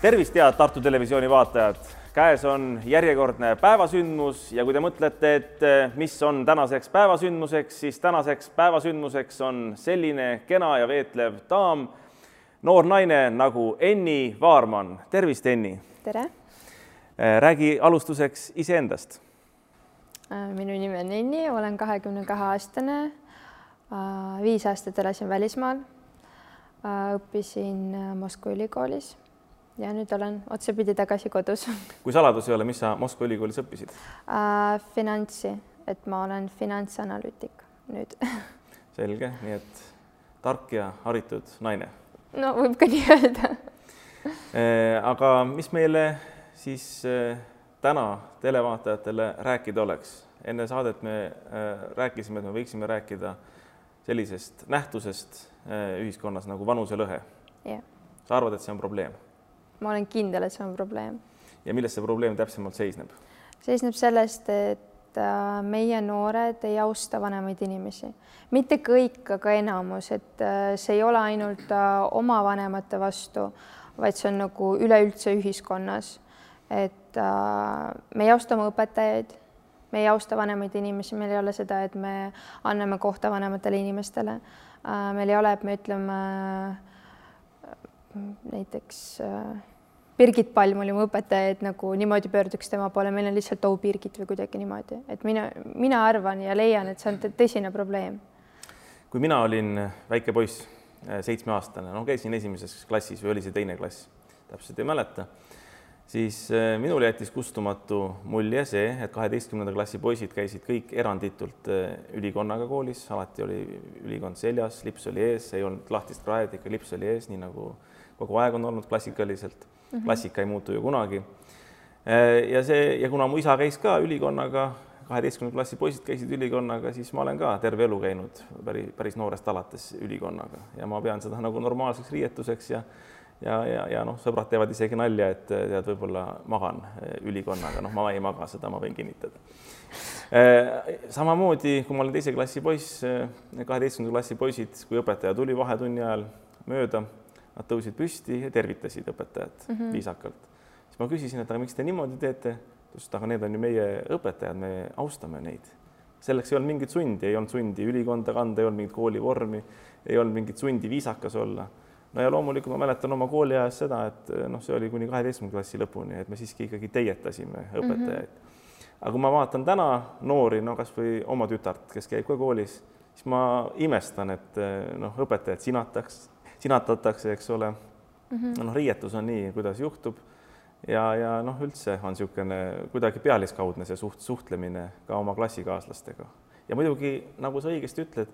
tervist, head Tartu Televisiooni vaatajad! käes on järjekordne päevasündmus ja kui te mõtlete, et eh, mis on tänaseks päevasündmuseks, siis tänaseks päevasündmuseks on selline kena ja veetlev daam, noor naine nagu Enni Vaarman. tervist, Enni! tere! räägi alustuseks iseendast. minu nimi on Enni, olen kahekümne kahe aastane. viis aastat elasin välismaal. õppisin Moskva ülikoolis ja nüüd olen otsapidi tagasi kodus. kui saladus ei ole, mis sa Moskva ülikoolis õppisid äh,? finantsi, et ma olen finantsanalüütik nüüd selge, nii et tark ja haritud naine. no võib ka nii öelda äh, aga mis meile siis äh, täna televaatajatele rääkida oleks? enne saadet me äh, rääkisime, et me võiksime rääkida sellisest nähtusest ühiskonnas nagu vanuselõhe yeah.. sa arvad, et see on probleem? Ma olen kindel, et see on probleem. ja milles see probleem täpsemalt seisneb? seisneb sellest, et äh, meie noored ei austa vanemaid inimesi, mitte kõik, aga enamus, et äh, see ei ole ainult äh, oma vanemate vastu, vaid see on nagu üleüldse ühiskonnas. et me ei austa oma õpetajaid, me ei austa vanemaid inimesi, meil ei ole seda, et me anname kohta vanematele inimestele. meil ei ole, et me ütleme näiteks Birgit Palm oli mu õpetaja, et nagu niimoodi pöörduks tema poole, meil on lihtsalt oh Birgit või kuidagi niimoodi, et mina, mina arvan ja leian, et see on tõsine probleem. kui mina olin väike poiss, äh, seitsmeaastane, no käisin esimeses klassis või oli see teine klass, täpselt ei mäleta, siis äh, minul jättis kustumatu mulje see, et kaheteistkümnenda klassi poisid käisid kõik eranditult äh, ülikonnaga koolis, alati oli ülikond seljas, lips oli ees, ei olnud lahtist kraed, ikka lips oli ees, nii nagu kogu aeg on olnud klassikaliselt mm, -hmm. klassika ei muutu ju kunagi. Äh, ja see ja kuna mu isa käis ka ülikonnaga, kaheteistkümnenda klassi poisid käisid ülikonnaga, siis ma olen ka terve elu käinud päris, päris noorest alates ülikonnaga ja ma pean seda nagu normaalseks riietuseks ja ja, ja, ja noh, sõbrad teevad isegi nalja, et tead, võib-olla magan äh, ülikonnaga, noh, ma ei maga, seda ma võin kinnitada. Äh, samamoodi, kui ma olin teise klassi poiss, kaheteistkümnenda klassi poisid, kui õpetaja tuli vahetunni ajal mööda Nad tõusid püsti ja tervitasid õpetajat mm -hmm. viisakalt. siis ma küsisin, et aga miks te niimoodi teete? ta ütles, et aga need on ju meie õpetajad, me austame neid. selleks ei olnud mingit sundi, ei olnud sundi ülikonda kanda, ei olnud mingit koolivormi, ei olnud mingit sundi viisakas olla. no ja loomulikult ma mäletan oma kooliajast seda, et noh, see oli kuni kaheteistkümnenda klassi lõpuni, et me siiski ikkagi teietasime õpetajaid mm. -hmm. aga kui ma vaatan täna noori, no kasvõi oma tütart, kes käib ka koolis, siis ma imestan, et noh, õpetajad sinataks sinatatakse, eks ole mm. -hmm. noh, riietus on nii, kuidas juhtub ja, ja noh, üldse on niisugune kuidagi pealiskaudne see suht suhtlemine ka oma klassikaaslastega ja muidugi nagu sa õigesti ütled,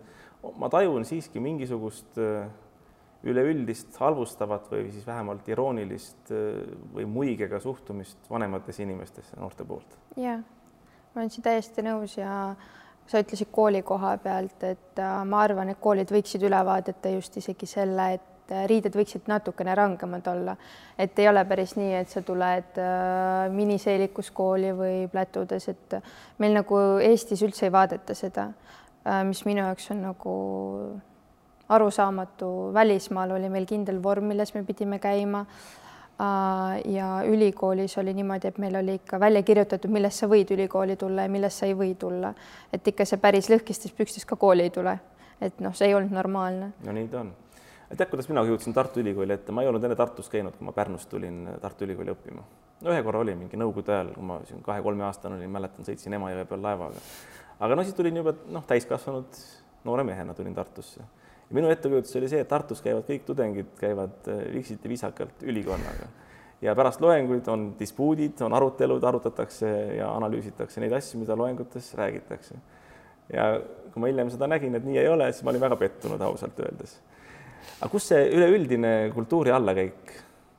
ma tajun siiski mingisugust äh, üleüldist halvustavat või siis vähemalt iroonilist äh, või muigega suhtumist vanematesse inimestesse noorte poolt. ja ma olen siin täiesti nõus ja sa ütlesid kooli koha pealt, et äh, ma arvan, et koolid võiksid üle vaadata just isegi selle, et äh, riided võiksid natukene rangemad olla, et ei ole päris nii, et sa tuled äh, miniseelikus kooli või plätudes, et meil nagu Eestis üldse ei vaadata seda, mis minu jaoks on nagu arusaamatu. välismaal oli meil kindel vorm, milles me pidime käima ja ülikoolis oli niimoodi, et meil oli ikka välja kirjutatud, millest sa võid ülikooli tulla ja millest sa ei või tulla. et ikka see päris lõhkistes pükstes ka kooli ei tule. et noh, see ei olnud normaalne. no nii ta on. tead, kuidas mina jõudsin Tartu Ülikooli ette, ma ei olnud enne Tartus käinud, kui ma Pärnust tulin Tartu Ülikooli õppima. no ühe korra oli mingi nõukogude ajal, kui ma siin kahe-kolmeaastane olin, mäletan, sõitsin Emajõe peal laevaga. aga no siis tulin juba noh, täiskasvanud noore mehena tulin Tartusse ja minu ettekujutus oli see, et Tartus käivad kõik tudengid, käivad viksiti äh, viisakalt ülikonnaga ja pärast loenguid on dispuudid, on arutelud, arutatakse ja analüüsitakse neid asju, mida loengutes räägitakse. ja kui ma hiljem seda nägin, et nii ei ole, siis ma olin väga pettunud ausalt öeldes. aga kus see üleüldine kultuuri allakäik,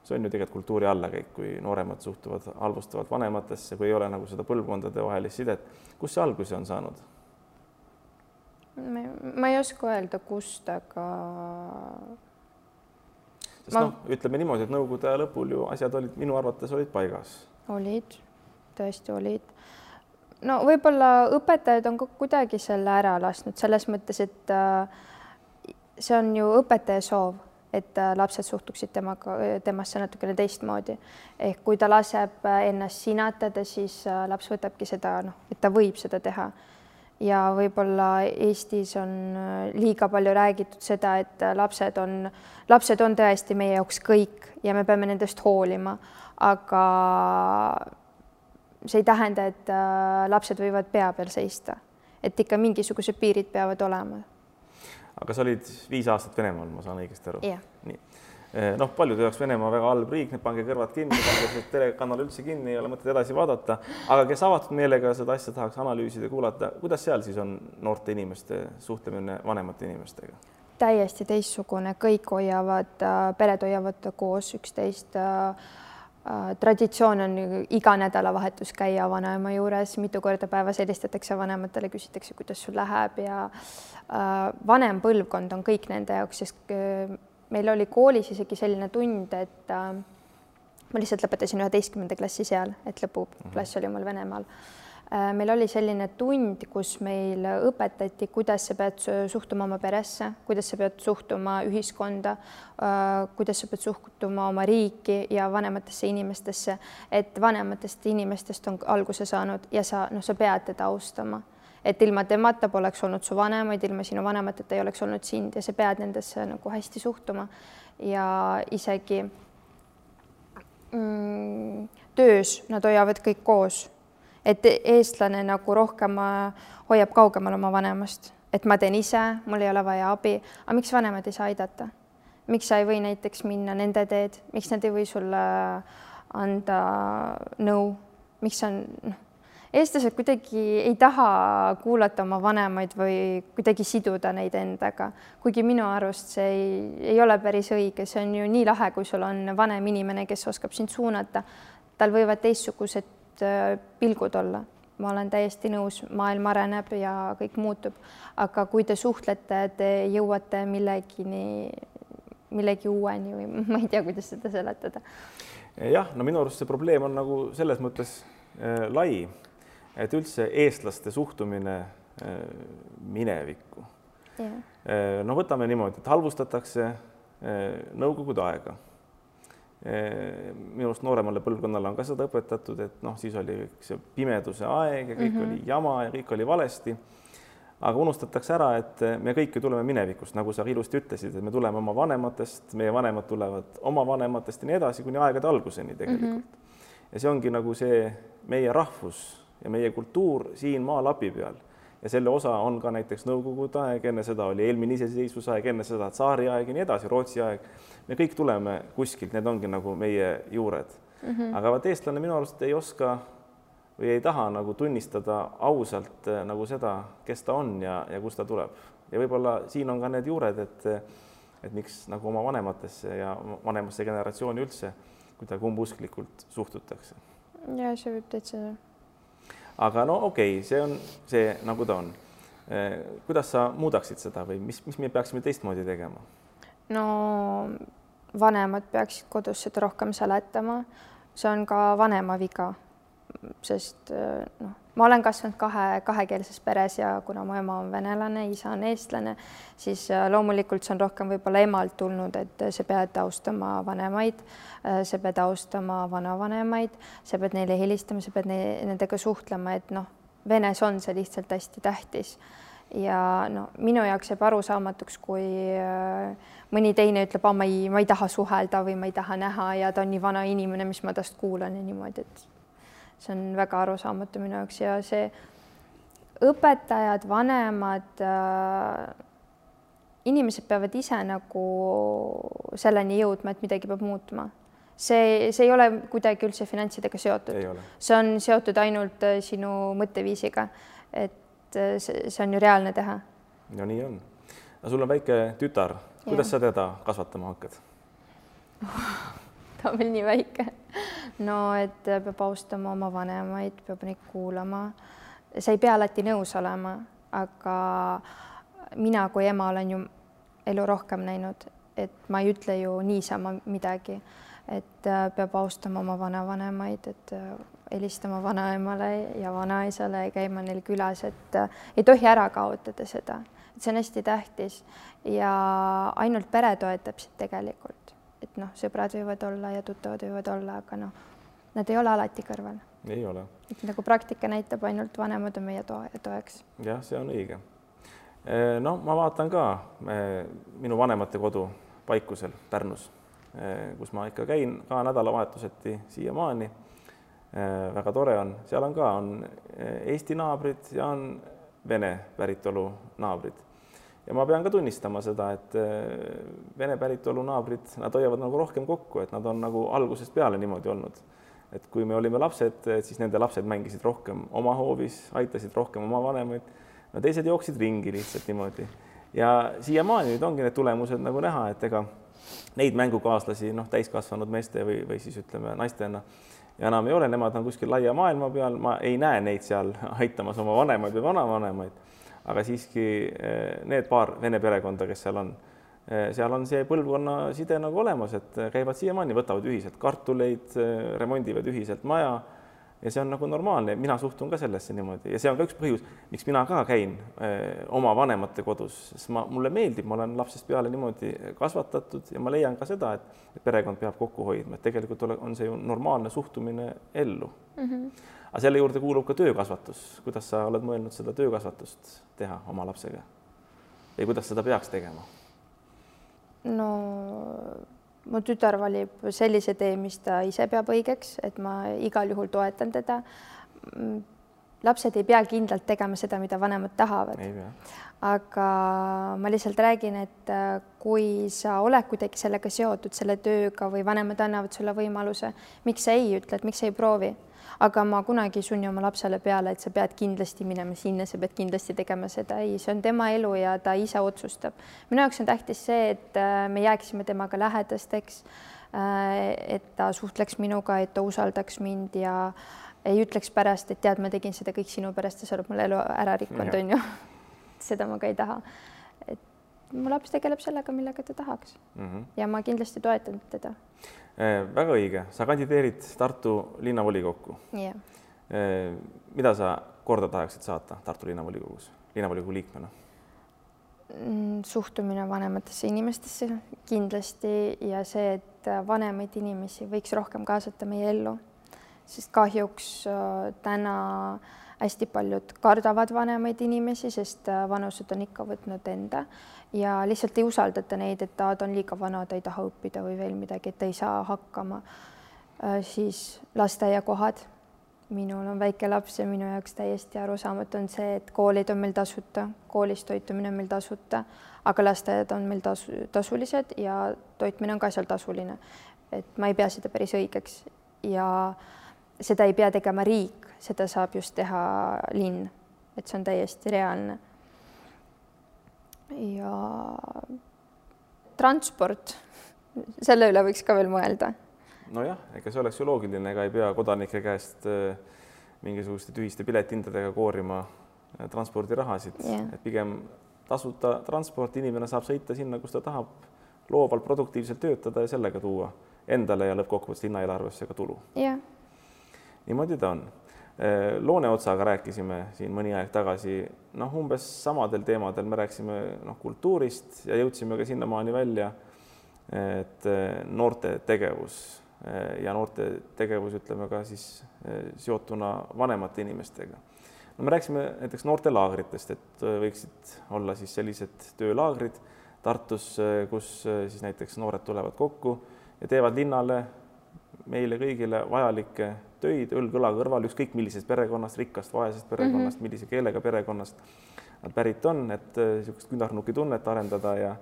see on ju tegelikult kultuuri allakäik, kui nooremad suhtuvad halvustavalt vanematesse, kui ei ole nagu seda põlvkondadevahelist sidet, kus see alguse on saanud? Ma ei oska öelda, kust, aga. sest ma... noh, ütleme niimoodi, et nõukogude aja lõpul ju asjad olid minu arvates olid paigas. olid, tõesti olid. no võib-olla õpetajad on ka kuidagi selle ära lasknud selles mõttes, et äh, see on ju õpetaja soov, et äh, lapsed suhtuksid temaga, temasse natukene teistmoodi. ehk kui ta laseb ennast sinatada, siis laps võtabki seda, noh, et ta võib seda teha ja võib-olla Eestis on liiga palju räägitud seda, et lapsed on, lapsed on tõesti meie jaoks kõik ja me peame nendest hoolima, aga see ei tähenda, et äh, lapsed võivad pea peal seista, et ikka mingisugused piirid peavad olema. aga sa olid viis aastat Venemaal, ma saan õigesti aru? nii noh, paljude jaoks Venemaa väga halb riik, nüüd pange kõrvad kinni, pange see telekanal üldse kinni, ei ole mõtet edasi vaadata. aga kes avatud meelega seda asja tahaks analüüsida, kuulata, kuidas seal siis on noorte inimeste suhtlemine vanemate inimestega? täiesti teistsugune, kõik hoiavad, äh, pered hoiavad koos üksteist äh, äh, traditsioon on iga nädalavahetus käia vanaema juures, mitu korda päevas helistatakse vanematele, küsitakse, kuidas sul läheb ja vanem põlvkond on kõik nende jaoks, sest meil oli koolis isegi selline tund, et äh, ma lihtsalt lõpetasin üheteistkümnenda klassi seal, et lõpuklass mhm. oli mul Venemaal äh,. meil oli selline tund, kus meil õpetati, kuidas sa pead suhtuma oma peresse, kuidas sa pead suhtuma ühiskonda äh,, kuidas sa pead suhtuma oma riiki ja vanematesse inimestesse, et vanematest inimestest on alguse saanud ja sa noh, sa pead teda austama et ilma temata poleks olnud su vanemaid, ilma sinu vanemateta ei oleks olnud sind ja sa pead nendesse nagu hästi suhtuma. Ja isegi mm, töös nad hoiavad kõik koos. et eestlane nagu rohkem hoiab kaugemal oma vanemast, et ma teen ise, mul ei ole vaja abi, aga miks vanemad ei saa aidata? miks sa ei või näiteks minna nende teed, miks nad ei või sulle anda nõu, miks on noh eestlased kuidagi ei taha kuulata oma vanemaid või kuidagi siduda neid endaga, kuigi minu arust see ei, ei ole päris õige, see on ju nii lahe, kui sul on vanem inimene, kes oskab sind suunata. tal võivad teistsugused äh, pilgud olla, ma olen täiesti nõus, maailm areneb ja kõik muutub, aga kui te suhtlete, te jõuate millegini, millegi uueni või ma ei tea, kuidas seda seletada. jah, no minu arust see probleem on nagu selles mõttes äh, lai et üldse eestlaste suhtumine äh, minevikku yeah.. Äh, no võtame niimoodi, et halvustatakse äh, Nõukogude aega. minu arust nooremale põlvkonnale on ka seda õpetatud, et noh, siis oli see pimeduse aeg ja kõik mm -hmm. oli jama ja kõik oli valesti. aga unustatakse ära, et me kõik ju tuleme minevikust, nagu sa ilusti ütlesid, et me tuleme oma vanematest, meie vanemad tulevad oma vanematest ja nii edasi kuni aegade alguseni tegelikult mm. -hmm. ja see ongi nagu see meie rahvus ja meie kultuur siin maalapi peal ja selle osa on ka näiteks Nõukogude aeg, enne seda oli eelmine iseseisvusaeg, enne seda tsaariaeg ja nii edasi, Rootsi aeg. me kõik tuleme kuskilt, need ongi nagu meie juured mm. -hmm. aga vaat eestlane minu arust ei oska või ei taha nagu tunnistada ausalt eh, nagu seda, kes ta on ja, ja kust ta tuleb. ja võib-olla siin on ka need juured, et et miks nagu oma vanematesse ja vanemasse generatsiooni üldse kuidagi umbusklikult suhtutakse. ja see võib täitsa aga no okei okay,, see on see, nagu ta on. Eh, kuidas sa muudaksid seda või mis, mis me peaksime teistmoodi tegema? no vanemad peaksid kodus seda rohkem seletama, see on ka vanema viga, sest eh, noh ma olen kasvanud kahe, kahekeelses peres ja kuna mu ema on venelane, isa on eestlane, siis äh, loomulikult see on rohkem võib-olla emalt tulnud, et sa pead austama vanemaid, äh, sa pead austama vanavanemaid, sa pead neile helistama, sa pead ne nendega suhtlema, et noh, Venes on see lihtsalt hästi tähtis. Ja no minu jaoks jääb arusaamatuks, kui äh, mõni teine ütleb, ma ei, ma ei taha suhelda või ma ei taha näha ja ta on nii vana inimene, mis ma tast kuulan ja niimoodi, et see on väga arusaamatu minu jaoks ja see õpetajad, vanemad äh,, inimesed peavad ise nagu selleni jõudma, et midagi peab muutuma. see, see ei ole kuidagi üldse finantsidega seotud, see on seotud ainult äh, sinu mõtteviisiga, et äh, see, see on ju reaalne teha. no nii on. no sul on väike tütar, kuidas ja. sa teda kasvatama hakkad ta on veel nii väike. No et peab austama oma vanemaid, peab neid kuulama. sa ei pea alati nõus olema, aga mina kui ema olen ju elu rohkem näinud, et ma ei ütle ju niisama midagi, et äh, peab austama oma vanavanemaid, et äh, helistama vanaemale ja vanaisale ja käima neil külas, et äh, ei tohi ära kaotada seda. Et see on hästi tähtis ja ainult pere toetab sind tegelikult, et noh, sõbrad võivad olla ja tuttavad võivad olla, aga noh, nad ei ole alati kõrval. ei ole. et nagu praktika näitab, ainult vanemad on meie toe, toeks. jah, see on õige. no ma vaatan ka minu vanemate kodu Paikusel Pärnus, kus ma ikka käin ka nädalavahetuseti siiamaani. väga tore on, seal on ka, on Eesti naabrid ja on Vene päritolu naabrid ja ma pean ka tunnistama seda, et eh, Vene päritolu naabrid, nad hoiavad nagu rohkem kokku, et nad on nagu algusest peale niimoodi olnud. et kui me olime lapsed, siis nende lapsed mängisid rohkem oma hoovis, aitasid rohkem oma vanemaid. no teised jooksid ringi lihtsalt niimoodi ja siiamaani nüüd ongi need tulemused nagu näha, et ega neid mängukaaslasi noh, täiskasvanud meeste või, või siis ütleme naistena ja enam ei ole, nemad on kuskil laia maailma peal, ma ei näe neid seal aitamas oma vanemaid või vanavanemaid aga siiski eh, need paar vene perekonda, kes seal on, eh, seal on see põlvkonnaside nagu olemas, et käivad siiamaani, võtavad ühiselt kartuleid, eh, remondivad ühiselt maja ja see on nagu normaalne, mina suhtun ka sellesse niimoodi. Ja see on ka üks põhjus, miks mina ka käin öö, oma vanemate kodus, sest ma, mulle meeldib, ma olen lapsest peale niimoodi kasvatatud ja ma leian ka seda, et, et perekond peab kokku hoidma, et tegelikult ole, on see ju normaalne suhtumine ellu. Mm. -hmm aga selle juurde kuulub ka töökasvatus, kuidas sa oled mõelnud seda töökasvatust teha oma lapsega? Või kuidas seda peaks tegema? no mu tütar valib sellise tee, mis ta ise peab õigeks, et ma igal juhul toetan teda. lapsed ei pea kindlalt tegema seda, mida vanemad tahavad. aga ma lihtsalt räägin, et kui sa oled kuidagi sellega seotud, selle tööga või vanemad annavad sulle võimaluse, miks sa ei ütle, et miks sa ei proovi aga ma kunagi ei sunni oma lapsele peale, et sa pead kindlasti minema sinna, sa pead kindlasti tegema seda, ei, see on tema elu ja ta ise otsustab. minu jaoks on tähtis see, et äh, me jääksime temaga lähedasteks, äh, et ta suhtleks minuga, et ta usaldaks mind ja ei ütleks pärast, et tead, ma tegin seda kõik sinu pärast ja sa oled mul elu ära rikkunud, on ju. seda ma ka ei taha. Mu laps tegeleb sellega, millega ta tahaks mm. -hmm. ja ma kindlasti toetan teda Eh, väga õige, sa kandideerid Tartu linnavolikokku yeah.. Eh, mida sa korda tahaksid saata Tartu linnavolikogus, linnavolikogu liikmena? Mm, suhtumine vanematesse inimestesse kindlasti ja see, et vanemaid inimesi võiks rohkem kaasata meie ellu, sest kahjuks äh, täna hästi paljud kardavad vanemaid inimesi, sest äh, vanused on ikka võtnud enda ja lihtsalt ei usaldata neid, et ta, on liiga vana, ta ei taha õppida või veel midagi, et ta ei saa hakkama. Äh, siis lasteaiakohad. minul on väike laps ja minu jaoks täiesti arusaamatu on see, et koolid on meil tasuta, koolis toitumine on meil tasuta, aga lasteaiad on meil tasu, tasulised ja toitmine on ka seal tasuline. et ma ei pea seda päris õigeks ja seda ei pea tegema riik, seda saab just teha linn, et see on täiesti reaalne ja transport, selle üle võiks ka veel mõelda. nojah, ega see oleks ju loogiline, ega ei pea kodanike käest äh, mingisuguste tühiste piletihindadega koorima äh, transpordirahasid yeah., et pigem tasuta transport, inimene saab sõita sinna, kus ta tahab, loovalt, produktiivselt töötada ja sellega tuua endale ja lõppkokkuvõttes linnaeelarvesse ka tulu. jah yeah.. niimoodi ta on Looneotsaga rääkisime siin mõni aeg tagasi, noh, umbes samadel teemadel me rääkisime noh, kultuurist ja jõudsime ka sinnamaani välja, et äh, noorte tegevus äh, ja noorte tegevus, ütleme ka siis seotuna vanemate inimestega. no me rääkisime näiteks noortelaagritest, et võiksid olla siis sellised töölaagrid Tartus, kus siis näiteks noored tulevad kokku ja teevad linnale meile kõigile vajalikke töid õlg õla kõrval, ükskõik millisest perekonnast, rikkast, vaesest perekonnast mm, -hmm. millise keelega perekonnast nad pärit on, et niisugust küünarnuki tunnet arendada ja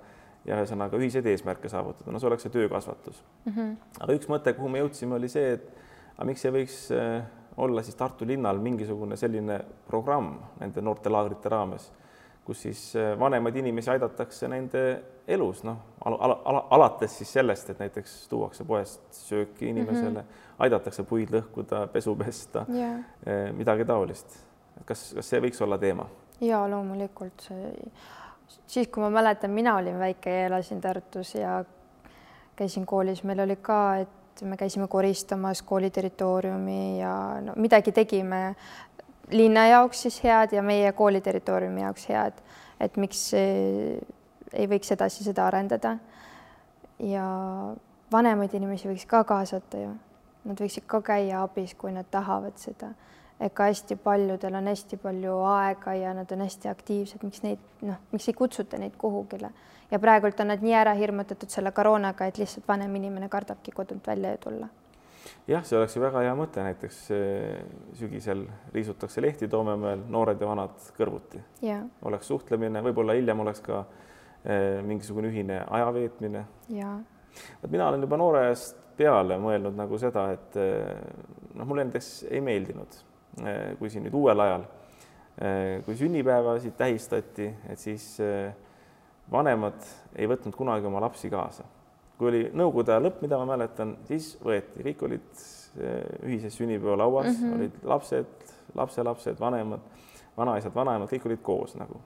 ja ühesõnaga ühiseid eesmärke saavutada, no see oleks see töökasvatus mm. -hmm. aga üks mõte, kuhu me jõudsime, oli see, et aga miks ei võiks äh, olla siis Tartu linnal mingisugune selline programm nende noortelaagrite raames kus siis äh, vanemaid inimesi aidatakse nende elus, noh al, al, al, alates siis sellest, et näiteks tuuakse poest sööki inimesele mm, -hmm. aidatakse puid lõhkuda, pesu pesta yeah., midagi taolist. kas, kas see võiks olla teema? ja loomulikult see, siis kui ma mäletan, mina olin väike ja elasin Tartus ja käisin koolis, meil oli ka, et me käisime koristamas kooli territooriumi ja no midagi tegime linna jaoks siis head ja meie kooli territooriumi jaoks head. et miks ei võiks edasi seda arendada. ja vanemaid inimesi võiks ka kaasata ju, nad võiksid ka käia abis, kui nad tahavad seda ega hästi paljudel on hästi palju aega ja nad on hästi aktiivsed, miks neid noh, miks ei kutsuta neid kuhugile ja praegult on nad nii ära hirmutatud selle koroonaga, et lihtsalt vanem inimene kardabki kodunt välja tulla. Jah, see oleks ju väga hea mõte, näiteks eh, sügisel riisutakse lehti Toomemäel, noored ja vanad kõrvuti. oleks suhtlemine, võib-olla hiljem oleks ka eh, mingisugune ühine aja veetmine. vot mina olen juba noorest peale mõelnud nagu seda, et eh, noh, mulle näiteks ei meeldinud Eh, kui siin nüüd uuel ajal, kui sünnipäevasid tähistati, et siis vanemad ei võtnud kunagi oma lapsi kaasa. Kui oli Nõukogude aja lõpp, mida ma mäletan, siis võeti, kõik olid ühises sünnipäevalauas mm, -hmm. olid lapsed, lapselapsed, vanemad, vanaisad, vanaemad, kõik olid koos nagu,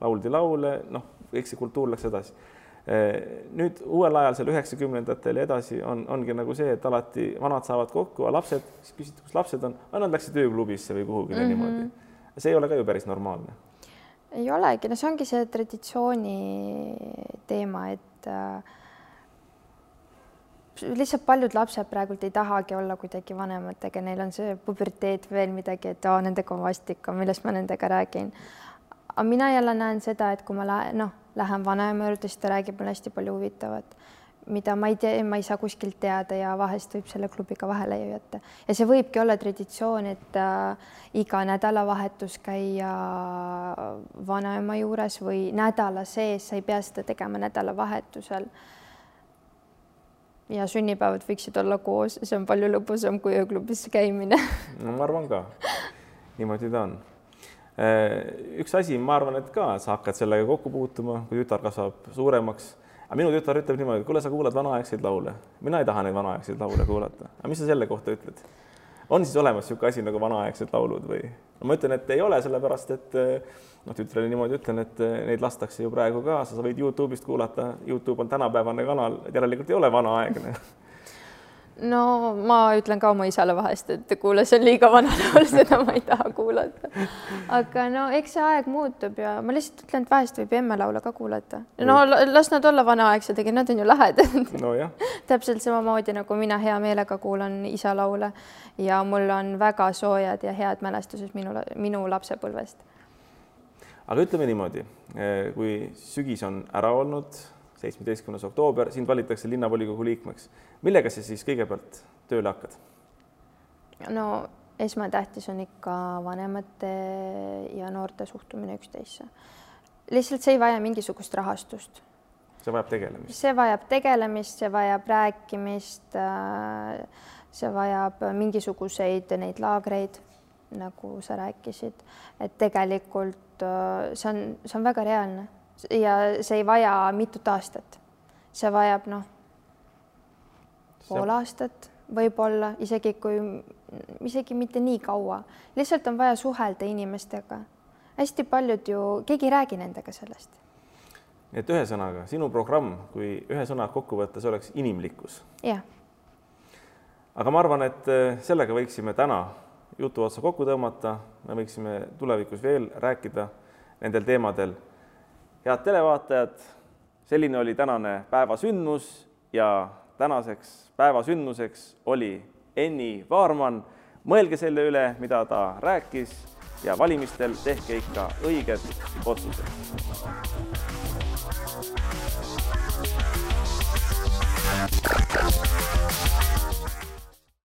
lauldi laule, noh, kõik see kultuur läks edasi nüüd uuel ajal seal üheksakümnendatel ja edasi on, ongi nagu see, et alati vanad saavad kokku, aga lapsed, siis küsiti, kus lapsed on, nad läksid ööklubisse või kuhugile mm -hmm. niimoodi. see ei ole ka ju päris normaalne. ei olegi, no see ongi see traditsiooni teema, et äh, lihtsalt paljud lapsed praegult ei tahagi olla kuidagi vanematega, neil on see puberteet veel midagi, et aa, nendega on vastik, millest ma nendega räägin. aga mina jälle näen seda, et kui ma lähen, noh lähen vanaema juurde, siis ta räägib mulle hästi palju huvitavat, mida ma ei tea, ma ei saa kuskilt teada ja vahest võib selle klubiga vahele jõuda. ja see võibki olla traditsioon, et äh, iga nädalavahetus käia vanaema juures või nädala sees, sa ei pea seda tegema nädalavahetusel. Ja sünnipäevad võiksid olla koos, see on palju lõbusam kui ööklubis käimine no ma arvan ka, niimoodi ta on Äh, üks asi, ma arvan, et ka sa hakkad sellega kokku puutuma, kui tütar kasvab suuremaks. aga minu tütar ütleb niimoodi, et kuule, sa kuulad vanaaegseid laule. mina ei taha neid vanaaegseid laule kuulata. aga mis sa selle kohta ütled? On siis olemas niisugune asi nagu vanaaegsed laulud või? no ma ütlen, et ei ole, sellepärast et noh, tütrele niimoodi ütlen, et neid lastakse ju praegu ka, sa võid Youtube'ist kuulata, Youtube on tänapäevane kanal, järelikult ei ole vanaaegne no ma ütlen ka oma isale vahest, et kuule, see on liiga vana laul, seda ma ei taha kuulata. aga no eks see aeg muutub ja ma lihtsalt ütlen, et vahest võib emme laule ka kuulata. no las nad olla vanaaegsedega, nad on ju lahedad no,. täpselt samamoodi nagu mina hea meelega kuulan isa laule ja mul on väga soojad ja head mälestused minu, minu lapsepõlvest. aga ütleme niimoodi, eh, kui sügis on ära olnud seitsmeteistkümnes oktoober, sind valitakse linnavolikogu liikmeks. millega sa siis kõigepealt tööle hakkad? no esmatähtis on ikka vanemate ja noorte suhtumine üksteisse. lihtsalt see ei vaja mingisugust rahastust. see vajab tegelemist? see vajab tegelemist, see vajab rääkimist, see vajab mingisuguseid neid laagreid, nagu sa rääkisid, et tegelikult see on, see on väga reaalne ja see ei vaja mitut aastat. see vajab noh, pool aastat võib-olla isegi kui, isegi mitte nii kaua, lihtsalt on vaja suhelda inimestega. hästi paljud ju, keegi ei räägi nendega sellest. et ühesõnaga sinu programm, kui ühe sõna kokku võtta, see oleks inimlikkus. jah. aga ma arvan, et äh, sellega võiksime täna jutu otsa kokku tõmmata, me võiksime tulevikus veel rääkida nendel teemadel head televaatajad, selline oli tänane päevasündmus ja tänaseks päevasündmuseks oli Enni Vaarmann. mõelge selle üle, mida ta rääkis ja valimistel tehke ikka õiged otsused.